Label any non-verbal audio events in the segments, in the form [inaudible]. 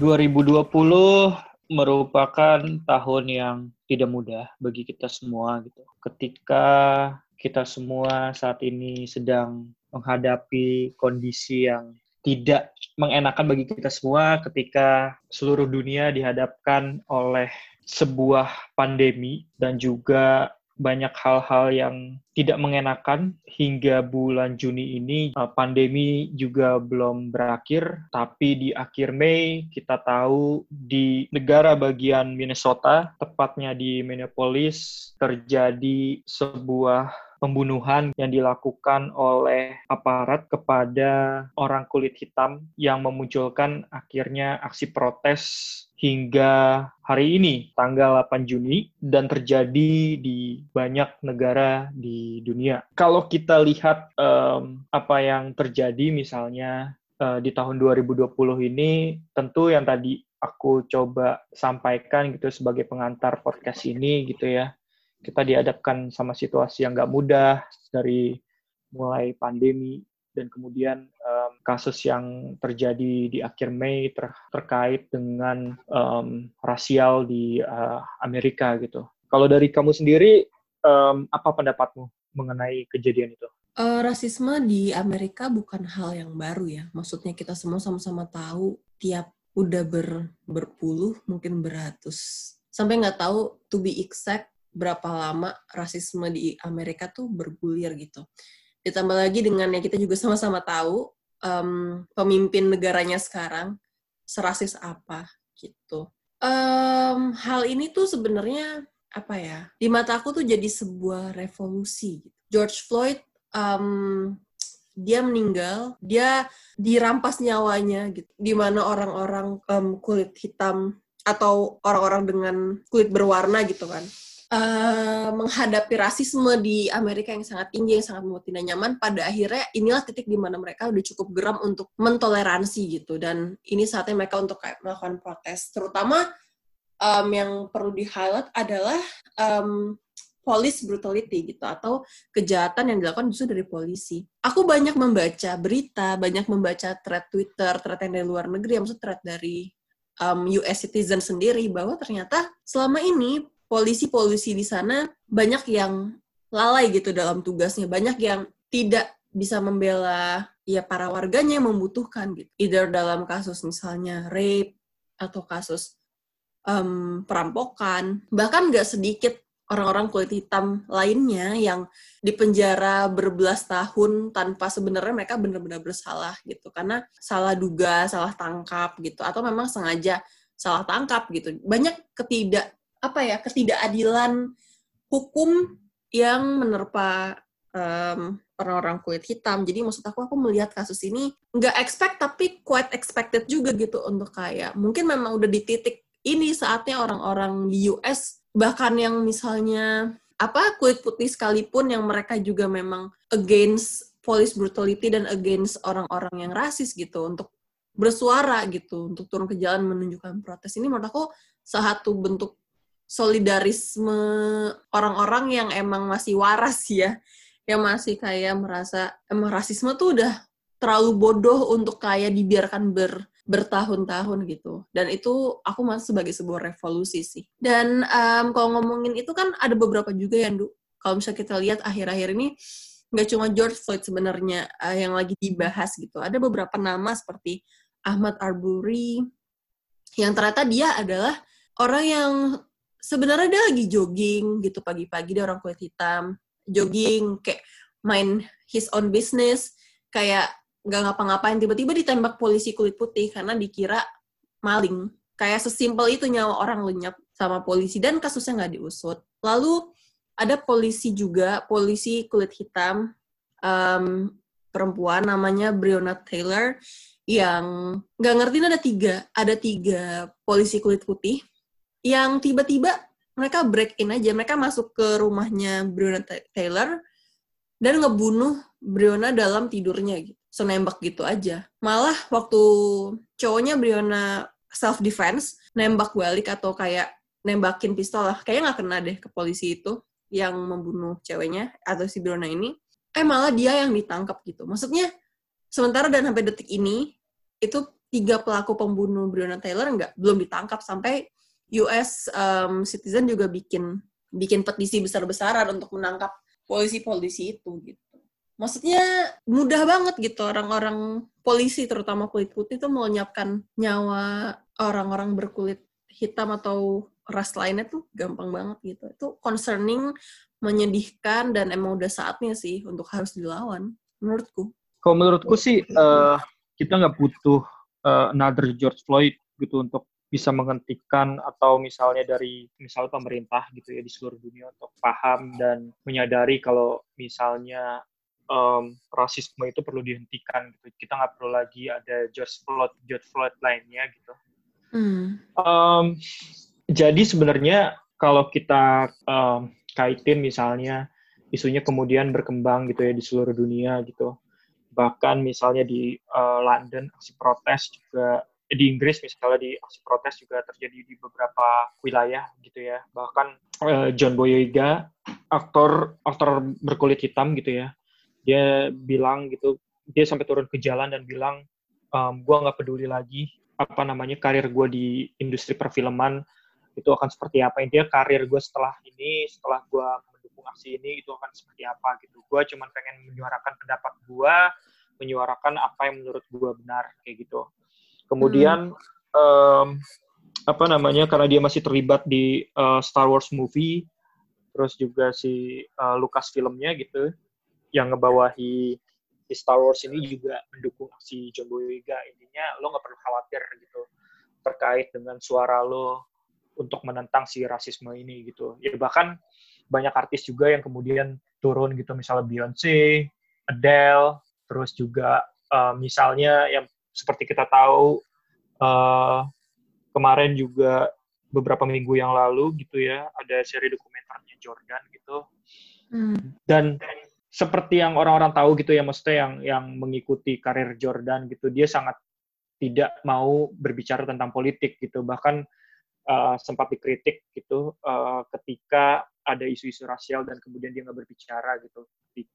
2020 merupakan tahun yang tidak mudah bagi kita semua gitu. Ketika kita semua saat ini sedang menghadapi kondisi yang tidak mengenakan bagi kita semua ketika seluruh dunia dihadapkan oleh sebuah pandemi dan juga banyak hal-hal yang tidak mengenakan hingga bulan Juni ini. Uh, pandemi juga belum berakhir tapi di akhir Mei kita tahu di negara bagian Minnesota tepatnya di Minneapolis terjadi sebuah pembunuhan yang dilakukan oleh aparat kepada orang kulit hitam yang memunculkan akhirnya aksi protes hingga hari ini, tanggal 8 Juni, dan terjadi di banyak negara di dunia. Kalau kita lihat um, apa yang terjadi misalnya uh, di tahun 2020 ini, tentu yang tadi aku coba sampaikan gitu sebagai pengantar podcast ini gitu ya, kita dihadapkan sama situasi yang nggak mudah dari mulai pandemi dan kemudian um, kasus yang terjadi di akhir Mei ter terkait dengan um, rasial di uh, Amerika gitu. Kalau dari kamu sendiri, um, apa pendapatmu mengenai kejadian itu? Uh, rasisme di Amerika bukan hal yang baru ya. Maksudnya kita semua sama-sama tahu tiap udah ber, berpuluh, mungkin beratus. Sampai nggak tahu to be exact berapa lama rasisme di Amerika tuh bergulir gitu ditambah lagi dengan yang kita juga sama-sama tahu um, pemimpin negaranya sekarang serasis apa gitu. Um, hal ini tuh sebenarnya apa ya di mata aku tuh jadi sebuah revolusi. Gitu. George Floyd um, dia meninggal, dia dirampas nyawanya gitu. Di mana orang-orang um, kulit hitam atau orang-orang dengan kulit berwarna gitu kan uh, menghadapi rasisme di Amerika yang sangat tinggi, yang sangat membuat tidak nyaman, pada akhirnya inilah titik di mana mereka udah cukup geram untuk mentoleransi gitu. Dan ini saatnya mereka untuk kayak melakukan protes. Terutama um, yang perlu di-highlight adalah um, police brutality gitu atau kejahatan yang dilakukan justru dari polisi. Aku banyak membaca berita, banyak membaca thread Twitter, thread yang dari luar negeri, maksud thread dari um, US citizen sendiri bahwa ternyata selama ini polisi-polisi di sana banyak yang lalai gitu dalam tugasnya, banyak yang tidak bisa membela ya para warganya yang membutuhkan gitu. Either dalam kasus misalnya rape atau kasus um, perampokan, bahkan nggak sedikit orang-orang kulit hitam lainnya yang dipenjara berbelas tahun tanpa sebenarnya mereka benar-benar bersalah gitu karena salah duga, salah tangkap gitu atau memang sengaja salah tangkap gitu. Banyak ketidak apa ya ketidakadilan hukum yang menerpa um, orang-orang kulit hitam. Jadi maksud aku aku melihat kasus ini nggak expect tapi quite expected juga gitu untuk kayak mungkin memang udah di titik ini saatnya orang-orang di US bahkan yang misalnya apa kulit putih sekalipun yang mereka juga memang against police brutality dan against orang-orang yang rasis gitu untuk bersuara gitu untuk turun ke jalan menunjukkan protes ini menurut aku satu bentuk solidarisme orang-orang yang emang masih waras ya, yang masih kayak merasa emang rasisme tuh udah terlalu bodoh untuk kayak dibiarkan ber bertahun-tahun gitu. Dan itu aku masih sebagai sebuah revolusi sih. Dan um, kalau ngomongin itu kan ada beberapa juga yang, kalau misalnya kita lihat akhir-akhir ini, nggak cuma George Floyd sebenarnya uh, yang lagi dibahas gitu. Ada beberapa nama seperti Ahmad Arbery, yang ternyata dia adalah orang yang sebenarnya dia lagi jogging gitu pagi-pagi dia orang kulit hitam jogging kayak main his own business kayak nggak ngapa-ngapain tiba-tiba ditembak polisi kulit putih karena dikira maling. Kayak sesimpel itu nyawa orang lenyap sama polisi dan kasusnya nggak diusut. Lalu ada polisi juga polisi kulit hitam um, perempuan namanya Breonna Taylor yang nggak ngerti ada tiga ada tiga polisi kulit putih yang tiba-tiba mereka break in aja, mereka masuk ke rumahnya Breonna Taylor dan ngebunuh Breonna dalam tidurnya gitu. Senembak gitu aja. Malah waktu cowoknya Breonna self defense nembak balik atau kayak nembakin pistol lah, kayaknya nggak kena deh ke polisi itu yang membunuh ceweknya atau si Breonna ini. Eh malah dia yang ditangkap gitu. Maksudnya sementara dan sampai detik ini itu tiga pelaku pembunuh Breonna Taylor nggak belum ditangkap sampai US um, citizen juga bikin bikin petisi besar-besaran untuk menangkap polisi-polisi itu gitu. Maksudnya mudah banget gitu orang-orang polisi terutama kulit putih itu melenyapkan nyawa orang-orang berkulit hitam atau ras lainnya tuh gampang banget gitu. Itu concerning, menyedihkan dan emang udah saatnya sih untuk harus dilawan menurutku. Kalau menurutku sih uh, kita nggak butuh uh, another George Floyd gitu untuk bisa menghentikan atau misalnya dari misal pemerintah gitu ya di seluruh dunia untuk paham dan menyadari kalau misalnya um, rasisme itu perlu dihentikan gitu. Kita nggak perlu lagi ada George Floyd George Floyd lainnya gitu. Hmm. um, jadi sebenarnya kalau kita um, kaitin misalnya isunya kemudian berkembang gitu ya di seluruh dunia gitu. Bahkan misalnya di uh, London aksi protes juga di Inggris misalnya di aksi protes juga terjadi di beberapa wilayah gitu ya. Bahkan uh, John Boyega aktor aktor berkulit hitam gitu ya dia bilang gitu dia sampai turun ke jalan dan bilang um, gue nggak peduli lagi apa namanya karir gue di industri perfilman itu akan seperti apa. Intinya karir gue setelah ini setelah gue mendukung aksi ini itu akan seperti apa gitu. Gue cuma pengen menyuarakan pendapat gue menyuarakan apa yang menurut gue benar kayak gitu Kemudian hmm. um, apa namanya karena dia masih terlibat di uh, Star Wars movie, terus juga si uh, Lucas filmnya gitu, yang ngebawahi si Star Wars ini juga mendukung si John Boyega. Intinya lo nggak perlu khawatir gitu terkait dengan suara lo untuk menentang si rasisme ini gitu. Ya bahkan banyak artis juga yang kemudian turun gitu, misalnya Beyonce, Adele, terus juga uh, misalnya yang seperti kita tahu uh, kemarin juga beberapa minggu yang lalu gitu ya ada seri dokumenternya Jordan gitu. Hmm. dan seperti yang orang-orang tahu gitu ya maksudnya yang yang mengikuti karir Jordan gitu dia sangat tidak mau berbicara tentang politik gitu. Bahkan uh, sempat dikritik gitu uh, ketika ada isu-isu rasial dan kemudian dia nggak berbicara gitu.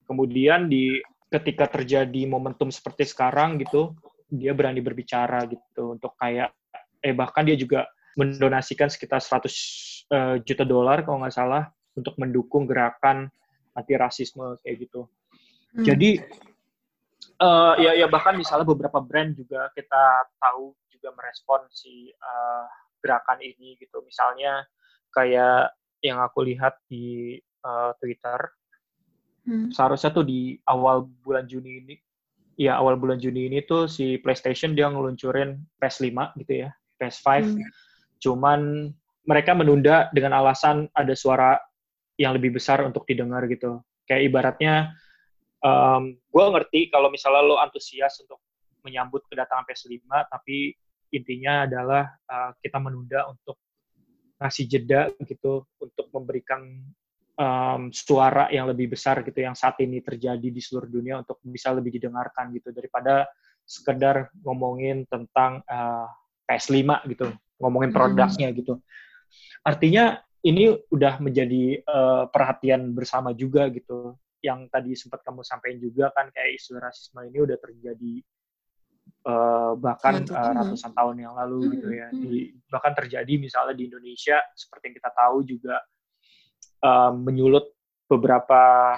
Kemudian di ketika terjadi momentum seperti sekarang gitu dia berani berbicara gitu untuk kayak eh bahkan dia juga mendonasikan sekitar 100 uh, eh, juta dolar kalau nggak salah untuk mendukung gerakan anti rasisme kayak gitu. Hmm. Jadi uh, ya ya bahkan misalnya beberapa brand juga kita tahu juga merespon si uh, gerakan ini gitu. Misalnya kayak yang aku lihat di uh, Twitter hmm. seharusnya tuh di awal bulan Juni ini ya awal bulan Juni ini tuh si PlayStation dia ngeluncurin PS5 gitu ya, PS5. Hmm. Cuman mereka menunda dengan alasan ada suara yang lebih besar untuk didengar gitu. Kayak ibaratnya, um, gue ngerti kalau misalnya lo antusias untuk menyambut kedatangan PS5, tapi intinya adalah uh, kita menunda untuk ngasih jeda gitu untuk memberikan um, suara yang lebih besar gitu yang saat ini terjadi di seluruh dunia untuk bisa lebih didengarkan gitu daripada sekedar ngomongin tentang uh, PS5 gitu, ngomongin hmm. produknya hmm. gitu. Artinya ini udah menjadi uh, perhatian bersama juga gitu. Yang tadi sempat kamu sampaikan juga kan kayak isu rasisme ini udah terjadi uh, bahkan uh, ratusan tahun yang lalu hmm. gitu ya. Di, bahkan terjadi misalnya di Indonesia seperti yang kita tahu juga uh, menyulut beberapa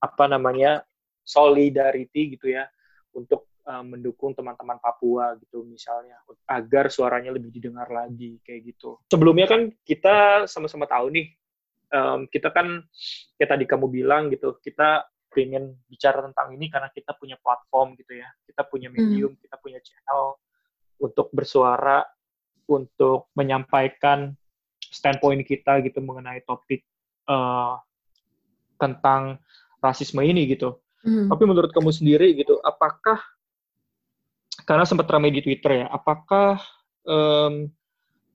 apa namanya solidarity gitu ya untuk uh, mendukung teman-teman Papua gitu misalnya agar suaranya lebih didengar lagi kayak gitu. Sebelumnya kan kita sama-sama tahu nih um, kita kan kayak tadi kamu bilang gitu kita pengen bicara tentang ini karena kita punya platform gitu ya kita punya hmm. medium hmm. kita punya channel untuk bersuara untuk menyampaikan standpoint kita gitu mengenai topik uh, tentang rasisme ini gitu. Hmm. Tapi menurut kamu sendiri gitu, apakah karena sempat ramai di Twitter ya, apakah um,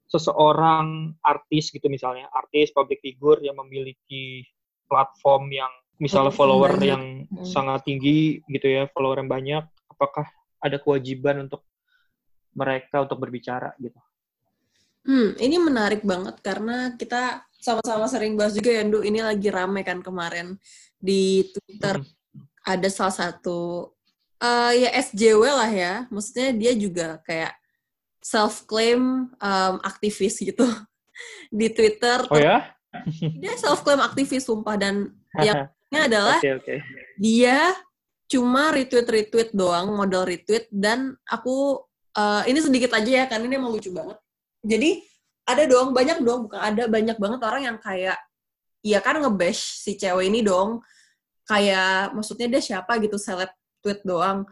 seseorang artis gitu misalnya, artis public figure yang memiliki platform yang misalnya follower banyak. yang hmm. sangat tinggi gitu ya, follower yang banyak, apakah ada kewajiban untuk mereka untuk berbicara gitu? Hmm, ini menarik banget karena kita sama-sama sering bahas juga ya, Ndu. Ini lagi rame kan kemarin di Twitter. Hmm. Ada salah satu uh, ya SJW lah ya. Maksudnya dia juga kayak self claim um, aktivis gitu [laughs] di Twitter. Oh ya? Dia self claim aktivis sumpah dan [laughs] yang adalah okay, okay. dia cuma retweet retweet doang model retweet dan aku uh, ini sedikit aja ya kan ini emang lucu banget. Jadi ada dong banyak dong bukan ada banyak banget orang yang kayak ya kan ngebash si cewek ini dong. Kayak maksudnya dia siapa gitu seleb tweet doang.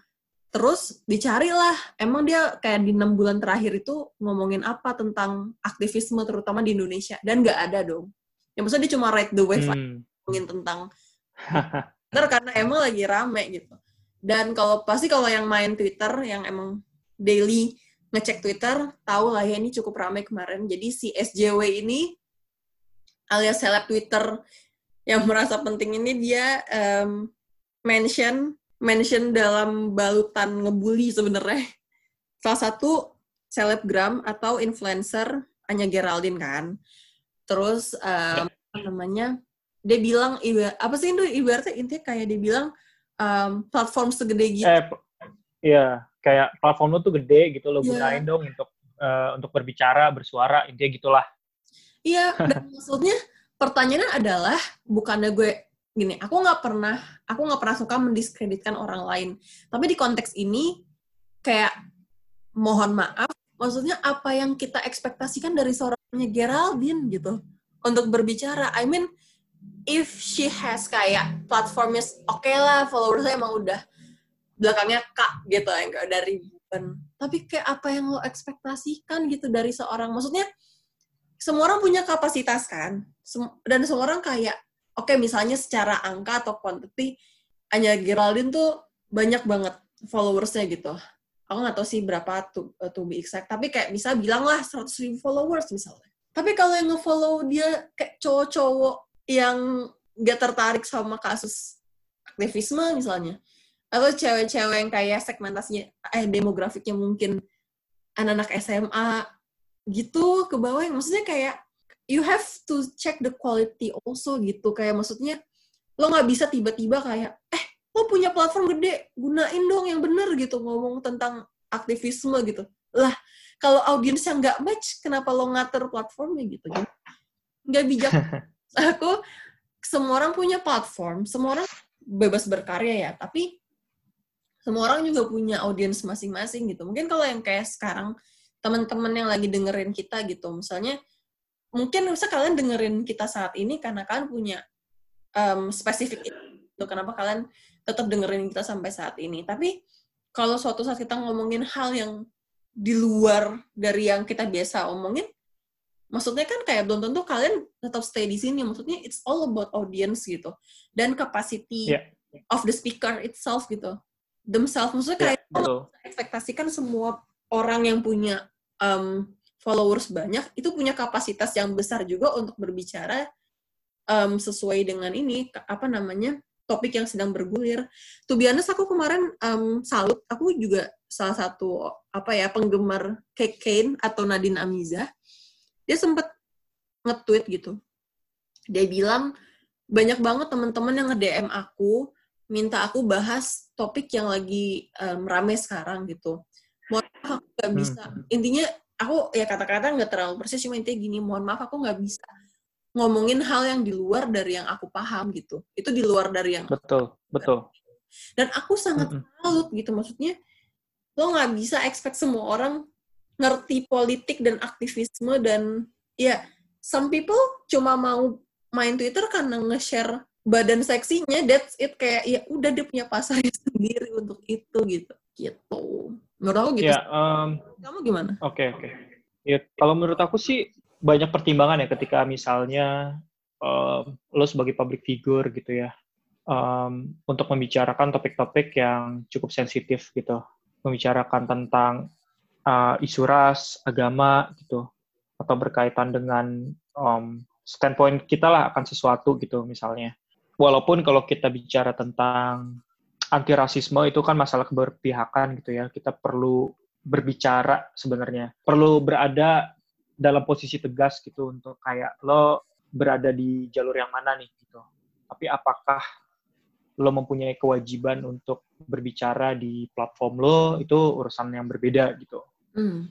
Terus dicarilah emang dia kayak di enam bulan terakhir itu ngomongin apa tentang aktivisme terutama di Indonesia? Dan nggak ada dong. Ya maksudnya dia cuma ride the wave hmm. ngomongin tentang [laughs] Twitter karena emang lagi rame gitu. Dan kalau pasti kalau yang main Twitter yang emang daily ngecek Twitter tahu lah ya ini cukup ramai kemarin jadi si SJW ini alias seleb Twitter yang merasa penting ini dia um, mention mention dalam balutan ngebully sebenarnya. Salah satu selebgram atau influencer Anya Geraldine kan. Terus um, apa namanya? Dia bilang apa sih itu ibaratnya intinya kayak dia bilang um, platform segede gitu. Eh, iya, kayak platform lu tuh gede gitu lo yeah. gunain dong untuk uh, untuk berbicara, bersuara, intinya gitulah. Iya, dan [laughs] maksudnya pertanyaannya adalah bukannya gue gini, aku nggak pernah, aku nggak pernah suka mendiskreditkan orang lain. Tapi di konteks ini, kayak mohon maaf, maksudnya apa yang kita ekspektasikan dari seorangnya Geraldine gitu untuk berbicara. I mean, if she has kayak platformnya oke okay lah, followersnya emang udah belakangnya kak gitu yang kayak dari ribuan. Tapi kayak apa yang lo ekspektasikan gitu dari seorang, maksudnya semua orang punya kapasitas kan, dan semua orang kayak oke okay, misalnya secara angka atau quantity hanya Geraldine tuh banyak banget followersnya gitu. Aku nggak tahu sih berapa to, uh, to be exact, tapi kayak bisa bilang lah 100 ribu followers misalnya. Tapi kalau yang nge-follow dia kayak cowok-cowok yang gak tertarik sama kasus aktivisme misalnya, atau cewek-cewek yang kayak segmentasinya, eh demografiknya mungkin anak-anak SMA gitu ke bawah yang maksudnya kayak you have to check the quality also gitu. Kayak maksudnya lo nggak bisa tiba-tiba kayak eh lo punya platform gede gunain dong yang bener gitu. Ngomong tentang aktivisme gitu. Lah kalau audiensnya nggak match kenapa lo ngatur platformnya gitu? Nggak bijak. [laughs] Aku semua orang punya platform semua orang bebas berkarya ya. Tapi semua orang juga punya audiens masing-masing gitu. Mungkin kalau yang kayak sekarang teman-teman yang lagi dengerin kita gitu misalnya mungkin bisa kalian dengerin kita saat ini karena kalian punya um, spesifik itu kenapa kalian tetap dengerin kita sampai saat ini? Tapi kalau suatu saat kita ngomongin hal yang di luar dari yang kita biasa omongin maksudnya kan kayak belum tentu kalian tetap stay di sini. Maksudnya it's all about audience gitu. Dan capacity yeah. of the speaker itself gitu themselves maksudnya kayak yeah, ekspektasikan semua orang yang punya um, followers banyak itu punya kapasitas yang besar juga untuk berbicara um, sesuai dengan ini apa namanya topik yang sedang bergulir. Be honest, aku kemarin um, salut. Aku juga salah satu apa ya penggemar Kate Kane atau Nadine Amiza. Dia sempat nge-tweet gitu. Dia bilang banyak banget teman-teman yang nge-DM aku minta aku bahas topik yang lagi um, rame sekarang gitu. Mau aku gak bisa. Hmm. Intinya aku ya kata-kata nggak terlalu persis cuma intinya gini mohon maaf aku nggak bisa ngomongin hal yang di luar dari yang aku paham gitu itu di luar dari yang betul betul dan aku sangat mm salut gitu maksudnya lo nggak bisa expect semua orang ngerti politik dan aktivisme dan ya some people cuma mau main Twitter karena nge-share badan seksinya that's it. Kayak ya udah dia punya pasarnya [laughs] sendiri untuk itu gitu. Gitu. Menurut aku gitu ya, um, kamu gimana? oke okay, oke. Okay. ya kalau menurut aku sih banyak pertimbangan ya ketika misalnya um, lo sebagai public figure gitu ya um, untuk membicarakan topik-topik yang cukup sensitif gitu. Membicarakan tentang uh, isu ras agama gitu. Atau berkaitan dengan um, standpoint kita lah akan sesuatu gitu misalnya walaupun kalau kita bicara tentang anti rasisme itu kan masalah keberpihakan gitu ya. Kita perlu berbicara sebenarnya. Perlu berada dalam posisi tegas gitu untuk kayak lo berada di jalur yang mana nih gitu. Tapi apakah lo mempunyai kewajiban untuk berbicara di platform lo itu urusan yang berbeda gitu. Mm.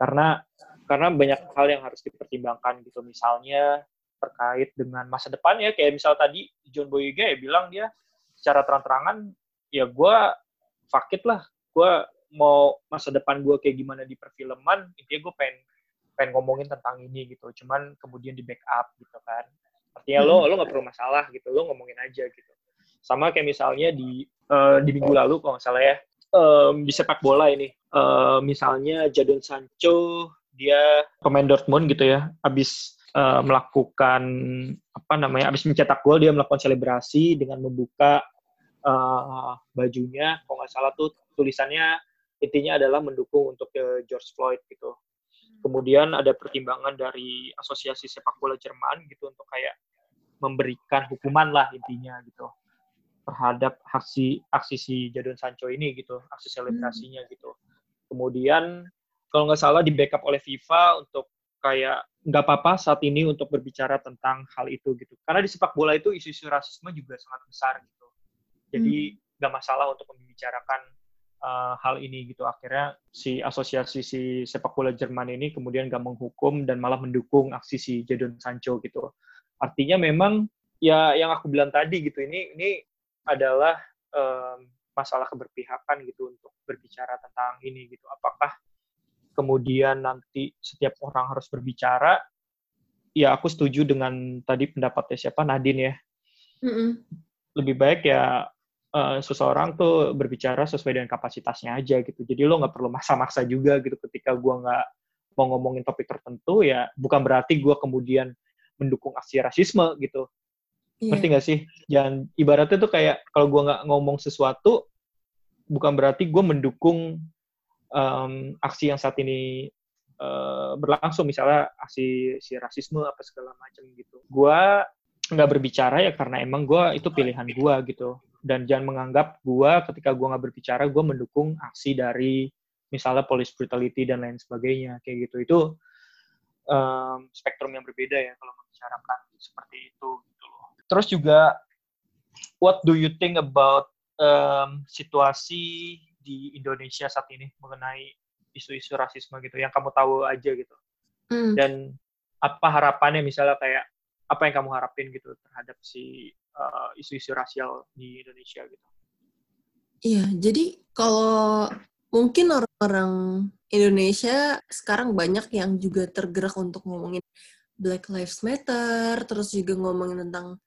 karena karena banyak hal yang harus dipertimbangkan gitu misalnya terkait dengan masa depan ya kayak misal tadi John Boyega ya bilang dia secara terang-terangan ya gue fakit lah. Gue mau masa depan gue kayak gimana di perfilman intinya gue pengen pengen ngomongin tentang ini gitu. Cuman kemudian di backup gitu kan. Artinya lo hmm. lo nggak perlu masalah gitu lo ngomongin aja gitu. Sama kayak misalnya di uh, di minggu lalu kalau nggak salah ya um, di sepak bola ini. Uh, misalnya Jadon Sancho dia pemain Dortmund gitu ya. Habis uh, melakukan apa namanya habis mencetak gol dia melakukan selebrasi dengan membuka uh, bajunya. Kalau nggak salah tuh tulisannya intinya adalah mendukung untuk uh, George Floyd gitu. Kemudian ada pertimbangan dari asosiasi sepak bola Jerman gitu untuk kayak memberikan hukuman lah intinya gitu terhadap aksi aksi si Jadon Sancho ini gitu aksi selebrasinya gitu. Kemudian kalau nggak salah di backup oleh FIFA untuk kayak nggak apa-apa saat ini untuk berbicara tentang hal itu gitu karena di sepak bola itu isu-isu rasisme juga sangat besar gitu jadi hmm. nggak hmm. masalah untuk membicarakan uh, hal ini gitu akhirnya si asosiasi si sepak bola Jerman ini kemudian nggak menghukum dan malah mendukung aksi si Jadon Sancho gitu artinya memang ya yang aku bilang tadi gitu ini ini adalah um, masalah keberpihakan gitu untuk berbicara tentang ini gitu apakah kemudian nanti setiap orang harus berbicara, ya aku setuju dengan tadi pendapatnya siapa Nadine ya. Mm-mm. Lebih baik ya uh, seseorang tuh berbicara sesuai dengan kapasitasnya aja gitu. Jadi lo nggak perlu maksa-maksa juga gitu ketika gue nggak mau ngomongin topik tertentu ya bukan berarti gue kemudian mendukung aksi rasisme gitu. Yeah. Ngerti gak sih? Jangan ibaratnya tuh kayak kalau gue nggak ngomong sesuatu bukan berarti gue mendukung um, aksi yang saat ini uh, berlangsung. Misalnya aksi si rasisme apa segala macam gitu. Gue nggak berbicara ya karena emang gue itu pilihan gue gitu. Dan jangan menganggap gue ketika gue nggak berbicara gue mendukung aksi dari misalnya police brutality dan lain sebagainya kayak gitu. Itu um, spektrum yang berbeda ya kalau membicarakan seperti itu gitu loh. Terus juga what do you think about um, situasi di Indonesia saat ini mengenai isu-isu rasisme gitu yang kamu tahu aja gitu hmm. dan apa harapannya misalnya kayak apa yang kamu harapin gitu terhadap si uh, isu-isu rasial di Indonesia gitu iya jadi kalau mungkin orang-orang Indonesia sekarang banyak yang juga tergerak untuk ngomongin Black Lives Matter terus juga ngomongin tentang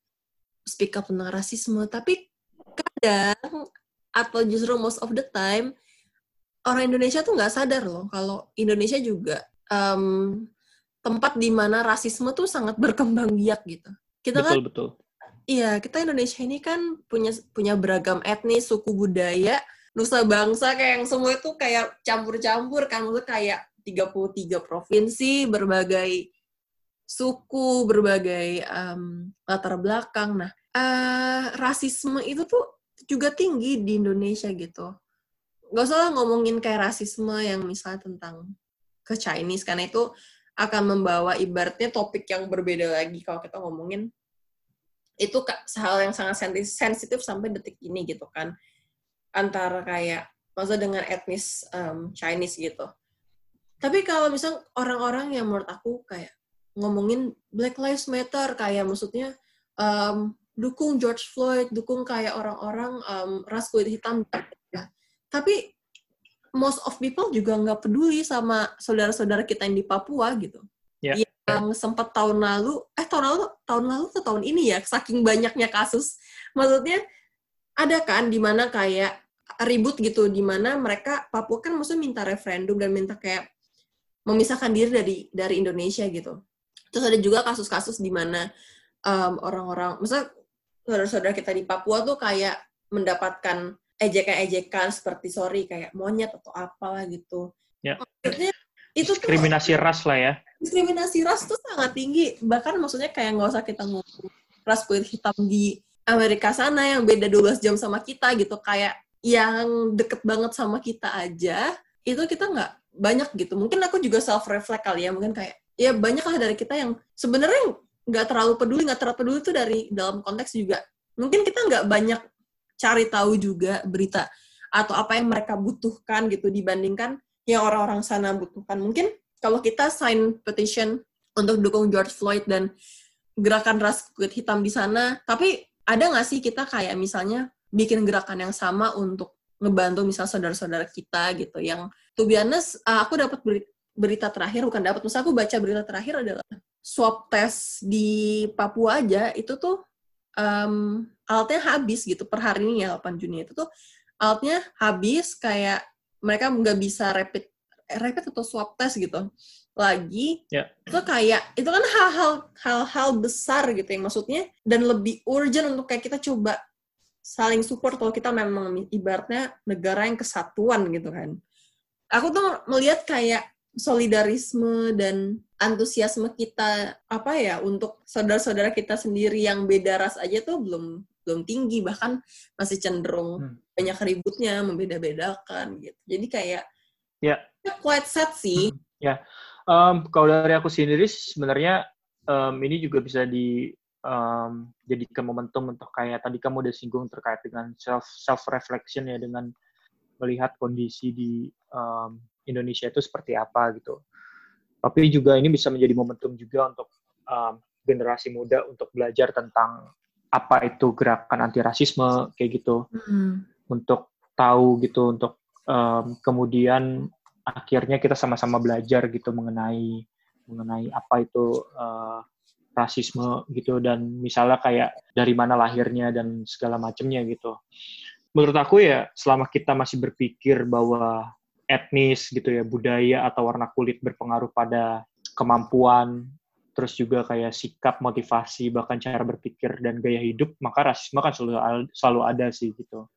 speak up tentang rasisme tapi kadang atau justru most of the time orang Indonesia tuh nggak sadar loh kalau Indonesia juga um, tempat di mana rasisme tuh sangat berkembang biak gitu. Kita betul, kan betul. Iya, kita Indonesia ini kan punya punya beragam etnis, suku budaya, nusa bangsa kayak yang semua itu kayak campur-campur kan maksudnya kayak 33 provinsi, berbagai suku, berbagai um, latar belakang. Nah, uh, rasisme itu tuh juga tinggi di Indonesia gitu. Gak usah ngomongin kayak rasisme yang misalnya tentang ke Chinese, karena itu akan membawa ibaratnya topik yang berbeda lagi kalau kita ngomongin itu hal yang sangat sensitif sampai detik ini gitu kan antara kayak masa dengan etnis um, Chinese gitu. Tapi kalau misal orang-orang yang menurut aku kayak ngomongin Black Lives Matter kayak maksudnya um, dukung George Floyd, dukung kayak orang-orang um, ras kulit hitam. Ya. Tapi most of people juga nggak peduli sama saudara-saudara kita yang di Papua gitu. Yeah. Yang sempat tahun lalu, eh tahun lalu, tahun lalu atau tahun ini ya, saking banyaknya kasus. Maksudnya ada kan di mana kayak ribut gitu, di mana mereka Papua kan maksudnya minta referendum dan minta kayak memisahkan diri dari dari Indonesia gitu. Terus ada juga kasus-kasus di mana um, orang-orang, maksudnya saudara-saudara kita di Papua tuh kayak mendapatkan ejekan-ejekan seperti sorry kayak monyet atau apalah gitu. Ya. Maksudnya itu diskriminasi tuh, ras lah ya. Diskriminasi ras tuh sangat tinggi. Bahkan maksudnya kayak nggak usah kita ngomong ras kulit hitam di Amerika sana yang beda 12 jam sama kita gitu. Kayak yang deket banget sama kita aja, itu kita nggak banyak gitu. Mungkin aku juga self-reflect kali ya. Mungkin kayak, ya banyak lah dari kita yang sebenarnya nggak terlalu peduli nggak terlalu peduli itu dari dalam konteks juga. Mungkin kita nggak banyak cari tahu juga berita atau apa yang mereka butuhkan gitu dibandingkan yang orang-orang sana butuhkan. Mungkin kalau kita sign petition untuk dukung George Floyd dan gerakan ras kulit hitam di sana, tapi ada nggak sih kita kayak misalnya bikin gerakan yang sama untuk ngebantu misal saudara-saudara kita gitu yang tuh honest, uh, aku dapat berita terakhir bukan dapat misal aku baca berita terakhir adalah swab test di Papua aja itu tuh um, alatnya habis gitu per hari ini ya 8 Juni itu tuh alatnya habis kayak mereka nggak bisa rapid rapid atau swab test gitu lagi yeah. itu kayak itu kan hal-hal hal-hal besar gitu yang maksudnya dan lebih urgent untuk kayak kita coba saling support kalau kita memang ibaratnya negara yang kesatuan gitu kan. Aku tuh melihat kayak solidarisme dan antusiasme kita apa ya untuk saudara-saudara kita sendiri yang beda ras aja tuh belum belum tinggi bahkan masih cenderung hmm. banyak ributnya membeda-bedakan gitu. Jadi kayak ya yeah. quite sad sih. Hmm. Ya. Yeah. Um, kalau dari aku sendiri sebenarnya um, ini juga bisa di um, jadikan momentum untuk kayak tadi kamu udah singgung terkait dengan self self reflection ya dengan melihat kondisi di um, Indonesia itu seperti apa gitu. Tapi juga ini bisa menjadi momentum juga untuk um, generasi muda untuk belajar tentang apa itu gerakan anti rasisme kayak gitu. Mm. Untuk tahu gitu untuk um, kemudian akhirnya kita sama-sama belajar gitu mengenai mengenai apa itu uh, rasisme gitu dan misalnya kayak dari mana lahirnya dan segala macamnya gitu. Menurut aku ya selama kita masih berpikir bahwa etnis gitu ya budaya atau warna kulit berpengaruh pada kemampuan terus juga kayak sikap motivasi bahkan cara berpikir dan gaya hidup maka rasisme kan selalu selalu ada sih gitu.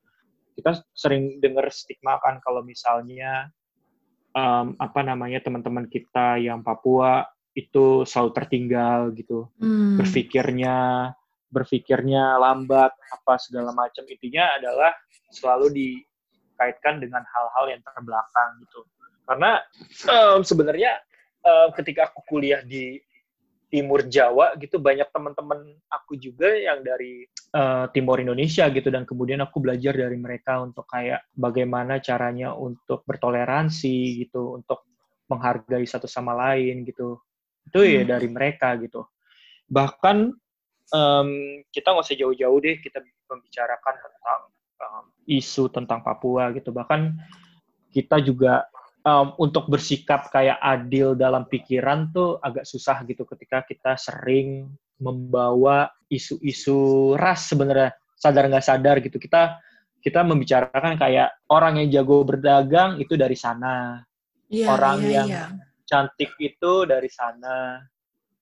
Kita sering dengar stigma kan kalau misalnya um, apa namanya teman-teman kita yang Papua itu selalu tertinggal gitu. Hmm. berpikirnya berpikirnya lambat apa segala macam. Intinya adalah selalu dikaitkan dengan hal-hal yang terbelakang gitu. Karena um, sebenarnya um, ketika aku kuliah di timur Jawa gitu banyak teman-teman aku juga yang dari uh, timur Indonesia gitu. Dan kemudian aku belajar dari mereka untuk kayak bagaimana caranya untuk bertoleransi gitu untuk menghargai satu sama lain gitu. Itu ya hmm. dari mereka gitu. Bahkan um, kita nggak usah jauh-jauh deh kita membicarakan tentang isu tentang Papua gitu bahkan kita juga um, untuk bersikap kayak adil dalam pikiran tuh agak susah gitu ketika kita sering membawa isu-isu ras sebenarnya sadar nggak sadar gitu kita kita membicarakan kayak orang yang jago berdagang itu dari sana yeah, orang yeah, yang yeah cantik itu dari sana.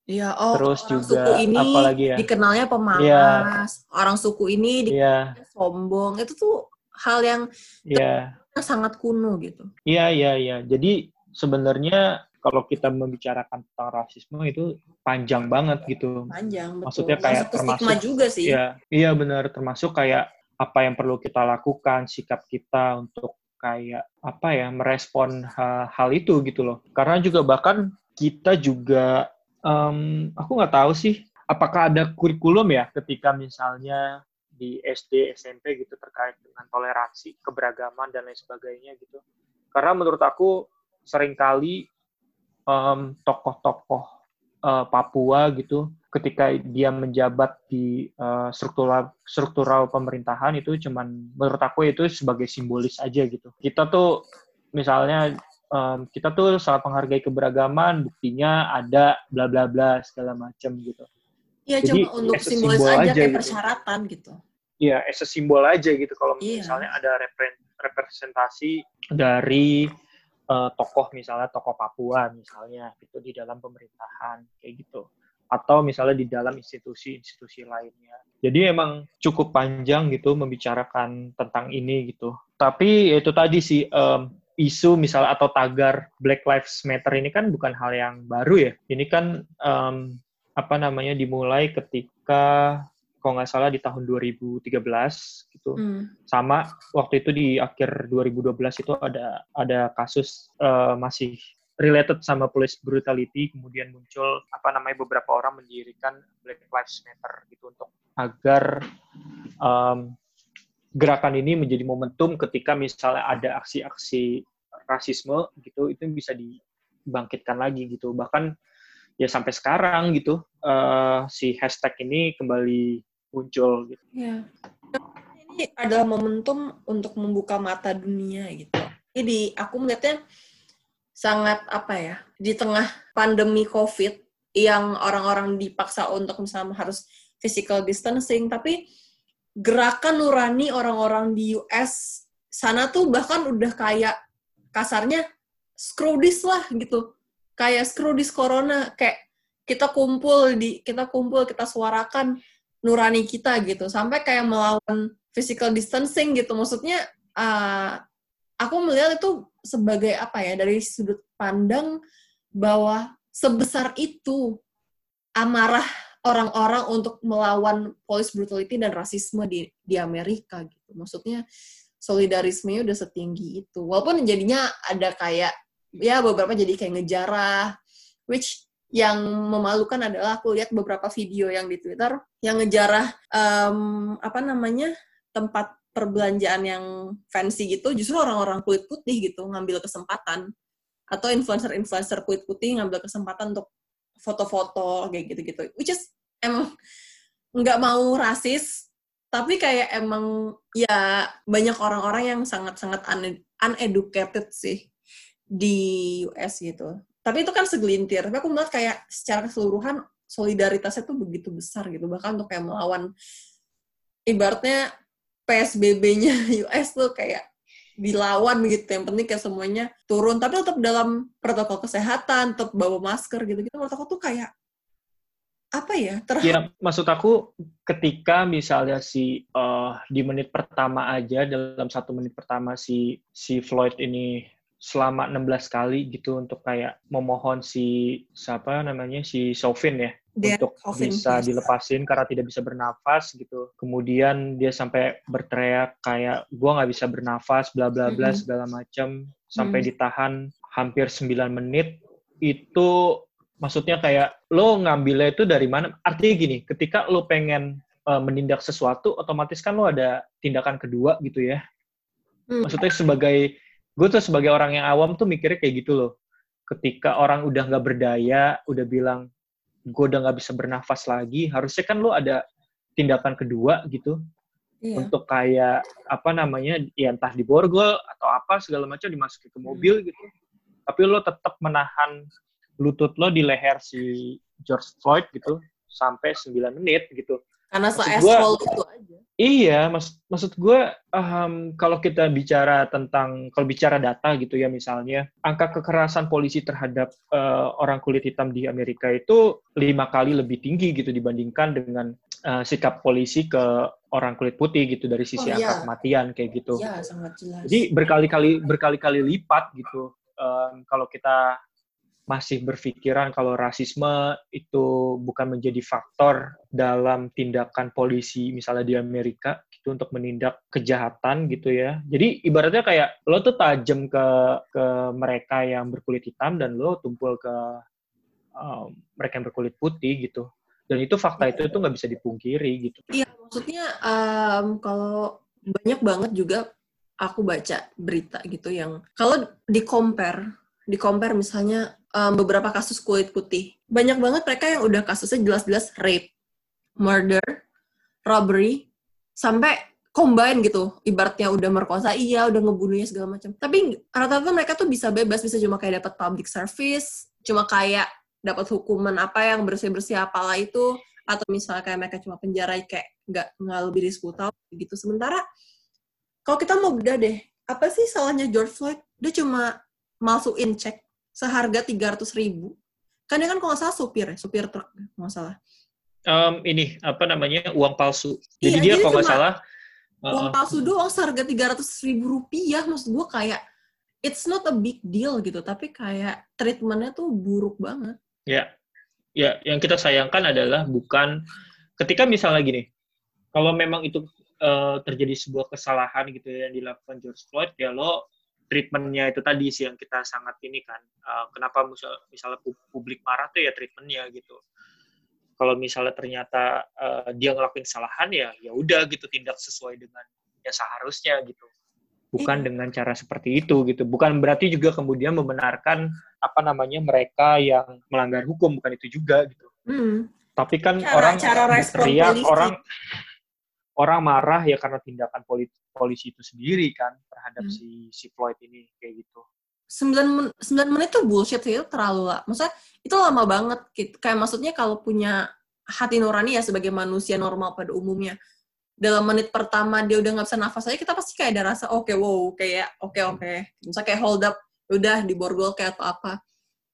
Iya, oh Terus orang juga suku ini apalagi ya? dikenalnya pemalas. Ya. Orang suku ini dikenalnya ya. sombong. Itu tuh hal yang ya. sangat kuno gitu. Iya, iya, iya. Jadi sebenarnya kalau kita membicarakan tentang rasisme itu panjang banget gitu. Panjang, betul. Maksudnya kayak Masuk termasuk juga sih. Iya, iya benar termasuk kayak apa yang perlu kita lakukan, sikap kita untuk kayak apa ya merespon hal, hal itu gitu loh karena juga bahkan kita juga um, aku nggak tahu sih apakah ada kurikulum ya ketika misalnya di SD SMP gitu terkait dengan toleransi keberagaman dan lain sebagainya gitu karena menurut aku sering kali um, tokoh-tokoh uh, Papua gitu ketika dia menjabat di uh, struktural struktural pemerintahan itu cuman menurut aku itu sebagai simbolis aja gitu. Kita tuh misalnya um, kita tuh sangat menghargai keberagaman, buktinya ada bla bla bla segala macam gitu. Iya, cuma untuk simbolis simbol aja, aja kayak gitu. persyaratan gitu. Iya, as a simbol aja gitu kalau iya. misalnya ada representasi dari uh, tokoh misalnya tokoh Papua misalnya itu di dalam pemerintahan kayak gitu atau misalnya di dalam institusi-institusi lainnya. Jadi emang cukup panjang gitu membicarakan tentang ini gitu. Tapi itu tadi sih um, isu misalnya atau tagar Black Lives Matter ini kan bukan hal yang baru ya. Ini kan um, apa namanya dimulai ketika kalau nggak salah di tahun 2013 gitu. Hmm. Sama waktu itu di akhir 2012 itu ada ada kasus uh, masih related sama police brutality kemudian muncul apa namanya beberapa orang mendirikan Black Lives Matter gitu untuk agar um, gerakan ini menjadi momentum ketika misalnya ada aksi-aksi rasisme gitu itu bisa di dibangkitkan lagi gitu. Bahkan ya sampai sekarang gitu uh, si hashtag ini kembali muncul gitu. Ya. Ini adalah momentum untuk membuka mata dunia gitu. Jadi aku melihatnya sangat apa ya di tengah pandemi COVID yang orang-orang dipaksa untuk misalnya harus physical distancing, tapi gerakan nurani orang-orang di US sana tuh bahkan udah kayak kasarnya screw this lah gitu. Kayak screw this corona, kayak kita kumpul di kita kumpul kita suarakan nurani kita gitu sampai kayak melawan physical distancing gitu maksudnya uh, aku melihat itu sebagai apa ya dari sudut pandang bahwa sebesar itu amarah orang-orang untuk melawan police brutality dan rasisme di di Amerika gitu. Maksudnya solidarisme udah setinggi itu. Walaupun jadinya ada kayak ya beberapa jadi kayak ngejarah which yang memalukan adalah aku lihat beberapa video yang di Twitter yang ngejarah um, apa namanya tempat perbelanjaan yang fancy gitu. Justru orang-orang kulit putih gitu ngambil kesempatan. Atau influencer-influencer kulit putih ngambil kesempatan untuk foto-foto kayak gitu-gitu. Which is emang nggak mau rasis tapi kayak emang ya banyak orang-orang yang sangat-sangat un uneducated sih di US gitu tapi itu kan segelintir tapi aku melihat kayak secara keseluruhan solidaritasnya tuh begitu besar gitu bahkan untuk kayak melawan ibaratnya PSBB-nya US [laughs] tuh kayak dilawan gitu. Yang penting kayak semuanya turun. Tapi tetap dalam protokol kesehatan, tetap bawa masker gitu-gitu. Menurut aku tuh kayak apa ya? Terhadap... Ya, maksud aku ketika misalnya si uh, di menit pertama aja dalam satu menit pertama si si Floyd ini selama 16 kali gitu untuk kayak memohon si siapa namanya si Sofin ya dia untuk bisa dilepasin karena tidak bisa bernafas gitu. Kemudian dia sampai berteriak kayak gua nggak bisa bernafas bla bla bla mm-hmm. segala macam sampai mm-hmm. ditahan hampir 9 menit itu maksudnya kayak lo ngambilnya itu dari mana? Artinya gini, ketika lo pengen uh, menindak sesuatu otomatis kan lo ada tindakan kedua gitu ya. Mm. Maksudnya sebagai gue tuh sebagai orang yang awam tuh mikirnya kayak gitu loh. Ketika orang udah nggak berdaya, udah bilang gue udah nggak bisa bernafas lagi, harusnya kan lo ada tindakan kedua gitu iya. untuk kayak apa namanya, ya entah di borgol atau apa segala macam dimasukin ke mobil hmm. gitu. Tapi lo tetap menahan lutut lo di leher si George Floyd gitu sampai 9 menit gitu. Karena se itu aja. Iya, mas, maksud gue um, kalau kita bicara tentang kalau bicara data gitu ya misalnya angka kekerasan polisi terhadap uh, orang kulit hitam di Amerika itu lima kali lebih tinggi gitu dibandingkan dengan uh, sikap polisi ke orang kulit putih gitu dari sisi oh, angka iya. kematian kayak gitu. Iya, sangat jelas. Jadi berkali-kali berkali-kali lipat gitu um, kalau kita masih berpikiran kalau rasisme itu bukan menjadi faktor dalam tindakan polisi misalnya di Amerika gitu untuk menindak kejahatan gitu ya. Jadi ibaratnya kayak lo tuh tajam ke ke mereka yang berkulit hitam dan lo tumpul ke um, mereka yang berkulit putih gitu. Dan itu fakta itu tuh nggak bisa dipungkiri gitu. Iya, maksudnya um, kalau banyak banget juga aku baca berita gitu yang kalau di compare di compare misalnya um, beberapa kasus kulit putih. Banyak banget mereka yang udah kasusnya jelas-jelas rape, murder, robbery, sampai combine gitu. Ibaratnya udah merkosa, iya, udah ngebunuhnya segala macam. Tapi rata-rata mereka tuh bisa bebas, bisa cuma kayak dapat public service, cuma kayak dapat hukuman apa yang bersih-bersih apalah itu, atau misalnya kayak mereka cuma penjara kayak nggak nggak lebih dari 10 tahun gitu. Sementara kalau kita mau beda deh, apa sih salahnya George Floyd? Dia cuma masukin cek seharga tiga ratus ribu. Kan dia kan kalau nggak salah supir ya, supir truk, nggak salah. Um, ini apa namanya uang palsu. Jadi iya, dia kalau nggak salah uang uh, palsu doang seharga tiga ratus ribu rupiah. Maksud gue kayak it's not a big deal gitu, tapi kayak treatmentnya tuh buruk banget. Ya, ya yang kita sayangkan adalah bukan ketika misalnya gini, kalau memang itu uh, terjadi sebuah kesalahan gitu ya yang dilakukan George Floyd, ya lo treatmentnya itu tadi sih yang kita sangat ini kan uh, kenapa misal, misalnya publik marah tuh ya treatmentnya gitu kalau misalnya ternyata uh, dia ngelakuin kesalahan ya ya udah gitu tindak sesuai dengan ya seharusnya gitu bukan iya. dengan cara seperti itu gitu. Bukan berarti juga kemudian membenarkan apa namanya mereka yang melanggar hukum bukan itu juga gitu. Hmm. Tapi kan cara, orang cara teriak orang orang marah ya karena tindakan polisi, polisi itu sendiri kan terhadap hmm. si si Floyd ini kayak gitu. 9 9 menit tuh bullshit sih, itu terlalu lah. Maksudnya itu lama banget gitu. Kayak maksudnya kalau punya hati nurani ya sebagai manusia normal pada umumnya dalam menit pertama dia udah nggak bisa nafas aja kita pasti kayak ada rasa oke okay, wow kayak oke okay, oke okay. misalnya kayak hold up udah di borgol kayak atau apa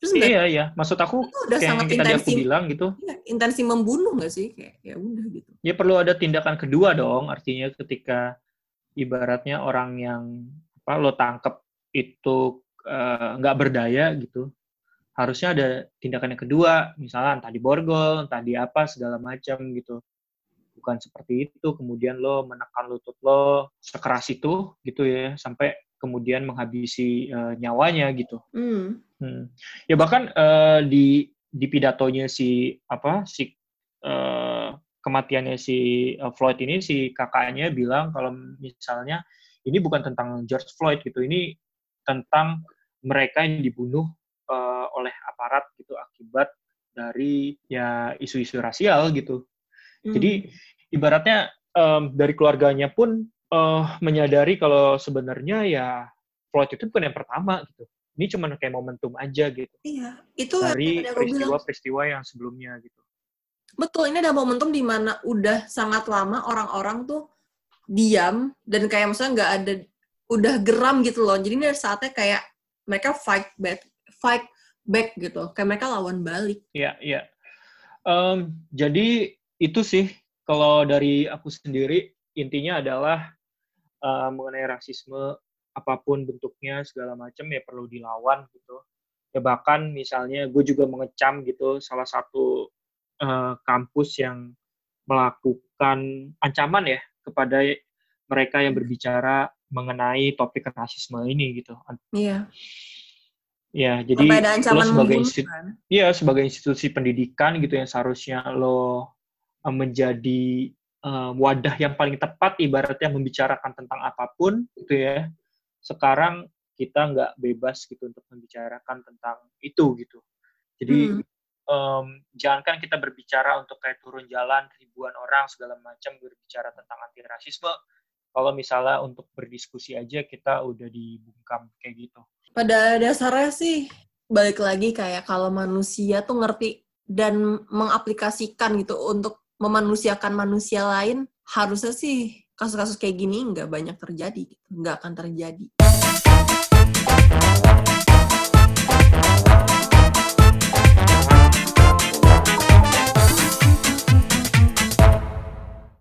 terus iya iya. Maksud aku itu udah kayak sangat yang intensi, aku bilang gitu. Ya, intensi membunuh nggak sih? Kayak ya udah gitu. Ya perlu ada tindakan kedua dong. Artinya ketika ibaratnya orang yang apa lo tangkep itu eh, nggak uh, berdaya gitu harusnya ada tindakan yang kedua. Misalnya entah di borgol entah di apa segala macam gitu. Bukan seperti itu. Kemudian lo menekan lutut lo sekeras itu gitu ya. Sampai kemudian menghabisi uh, nyawanya gitu. Mm. Hmm. ya bahkan uh, di di pidatonya si apa si uh, kematiannya si Floyd ini si kakaknya bilang kalau misalnya ini bukan tentang George Floyd gitu ini tentang mereka yang dibunuh uh, oleh aparat gitu akibat dari ya isu-isu rasial gitu. Mm. Jadi ibaratnya um, dari keluarganya pun uh, menyadari kalau sebenarnya ya Floyd itu bukan yang pertama gitu. Ini cuma kayak momentum aja gitu. Iya, itu dari peristiwa-peristiwa yang sebelumnya gitu. Betul, ini ada momentum di mana udah sangat lama orang-orang tuh diam dan kayak maksudnya nggak ada udah geram gitu loh. Jadi ini ada saatnya kayak mereka fight back, fight back gitu. Kayak mereka lawan balik. Iya, iya. Um, jadi itu sih kalau dari aku sendiri intinya adalah uh, mengenai rasisme apa pun bentuknya segala macam ya perlu dilawan gitu ya bahkan misalnya gue juga mengecam gitu salah satu uh, kampus yang melakukan ancaman ya kepada mereka yang berbicara mengenai topik rasisme ini gitu. Iya. Ya, jadi lo sebagai institusi, kan? ya sebagai institusi pendidikan gitu yang seharusnya lo Eh, menjadi uh, wadah yang paling tepat ibaratnya membicarakan tentang apa pun gitu ya sekarang kita nggak bebas gitu untuk membicarakan tentang itu gitu jadi hmm. um, jangankan kita berbicara untuk kayak turun jalan ribuan orang segala macam berbicara tentang anti rasisme kalau misalnya untuk berdiskusi aja kita udah dibungkam kayak gitu pada dasarnya sih balik lagi kayak kalau manusia tuh ngerti dan mengaplikasikan gitu untuk memanusiakan manusia lain harusnya sih kasus-kasus kayak gini nggak banyak terjadi gitu. Nggak akan terjadi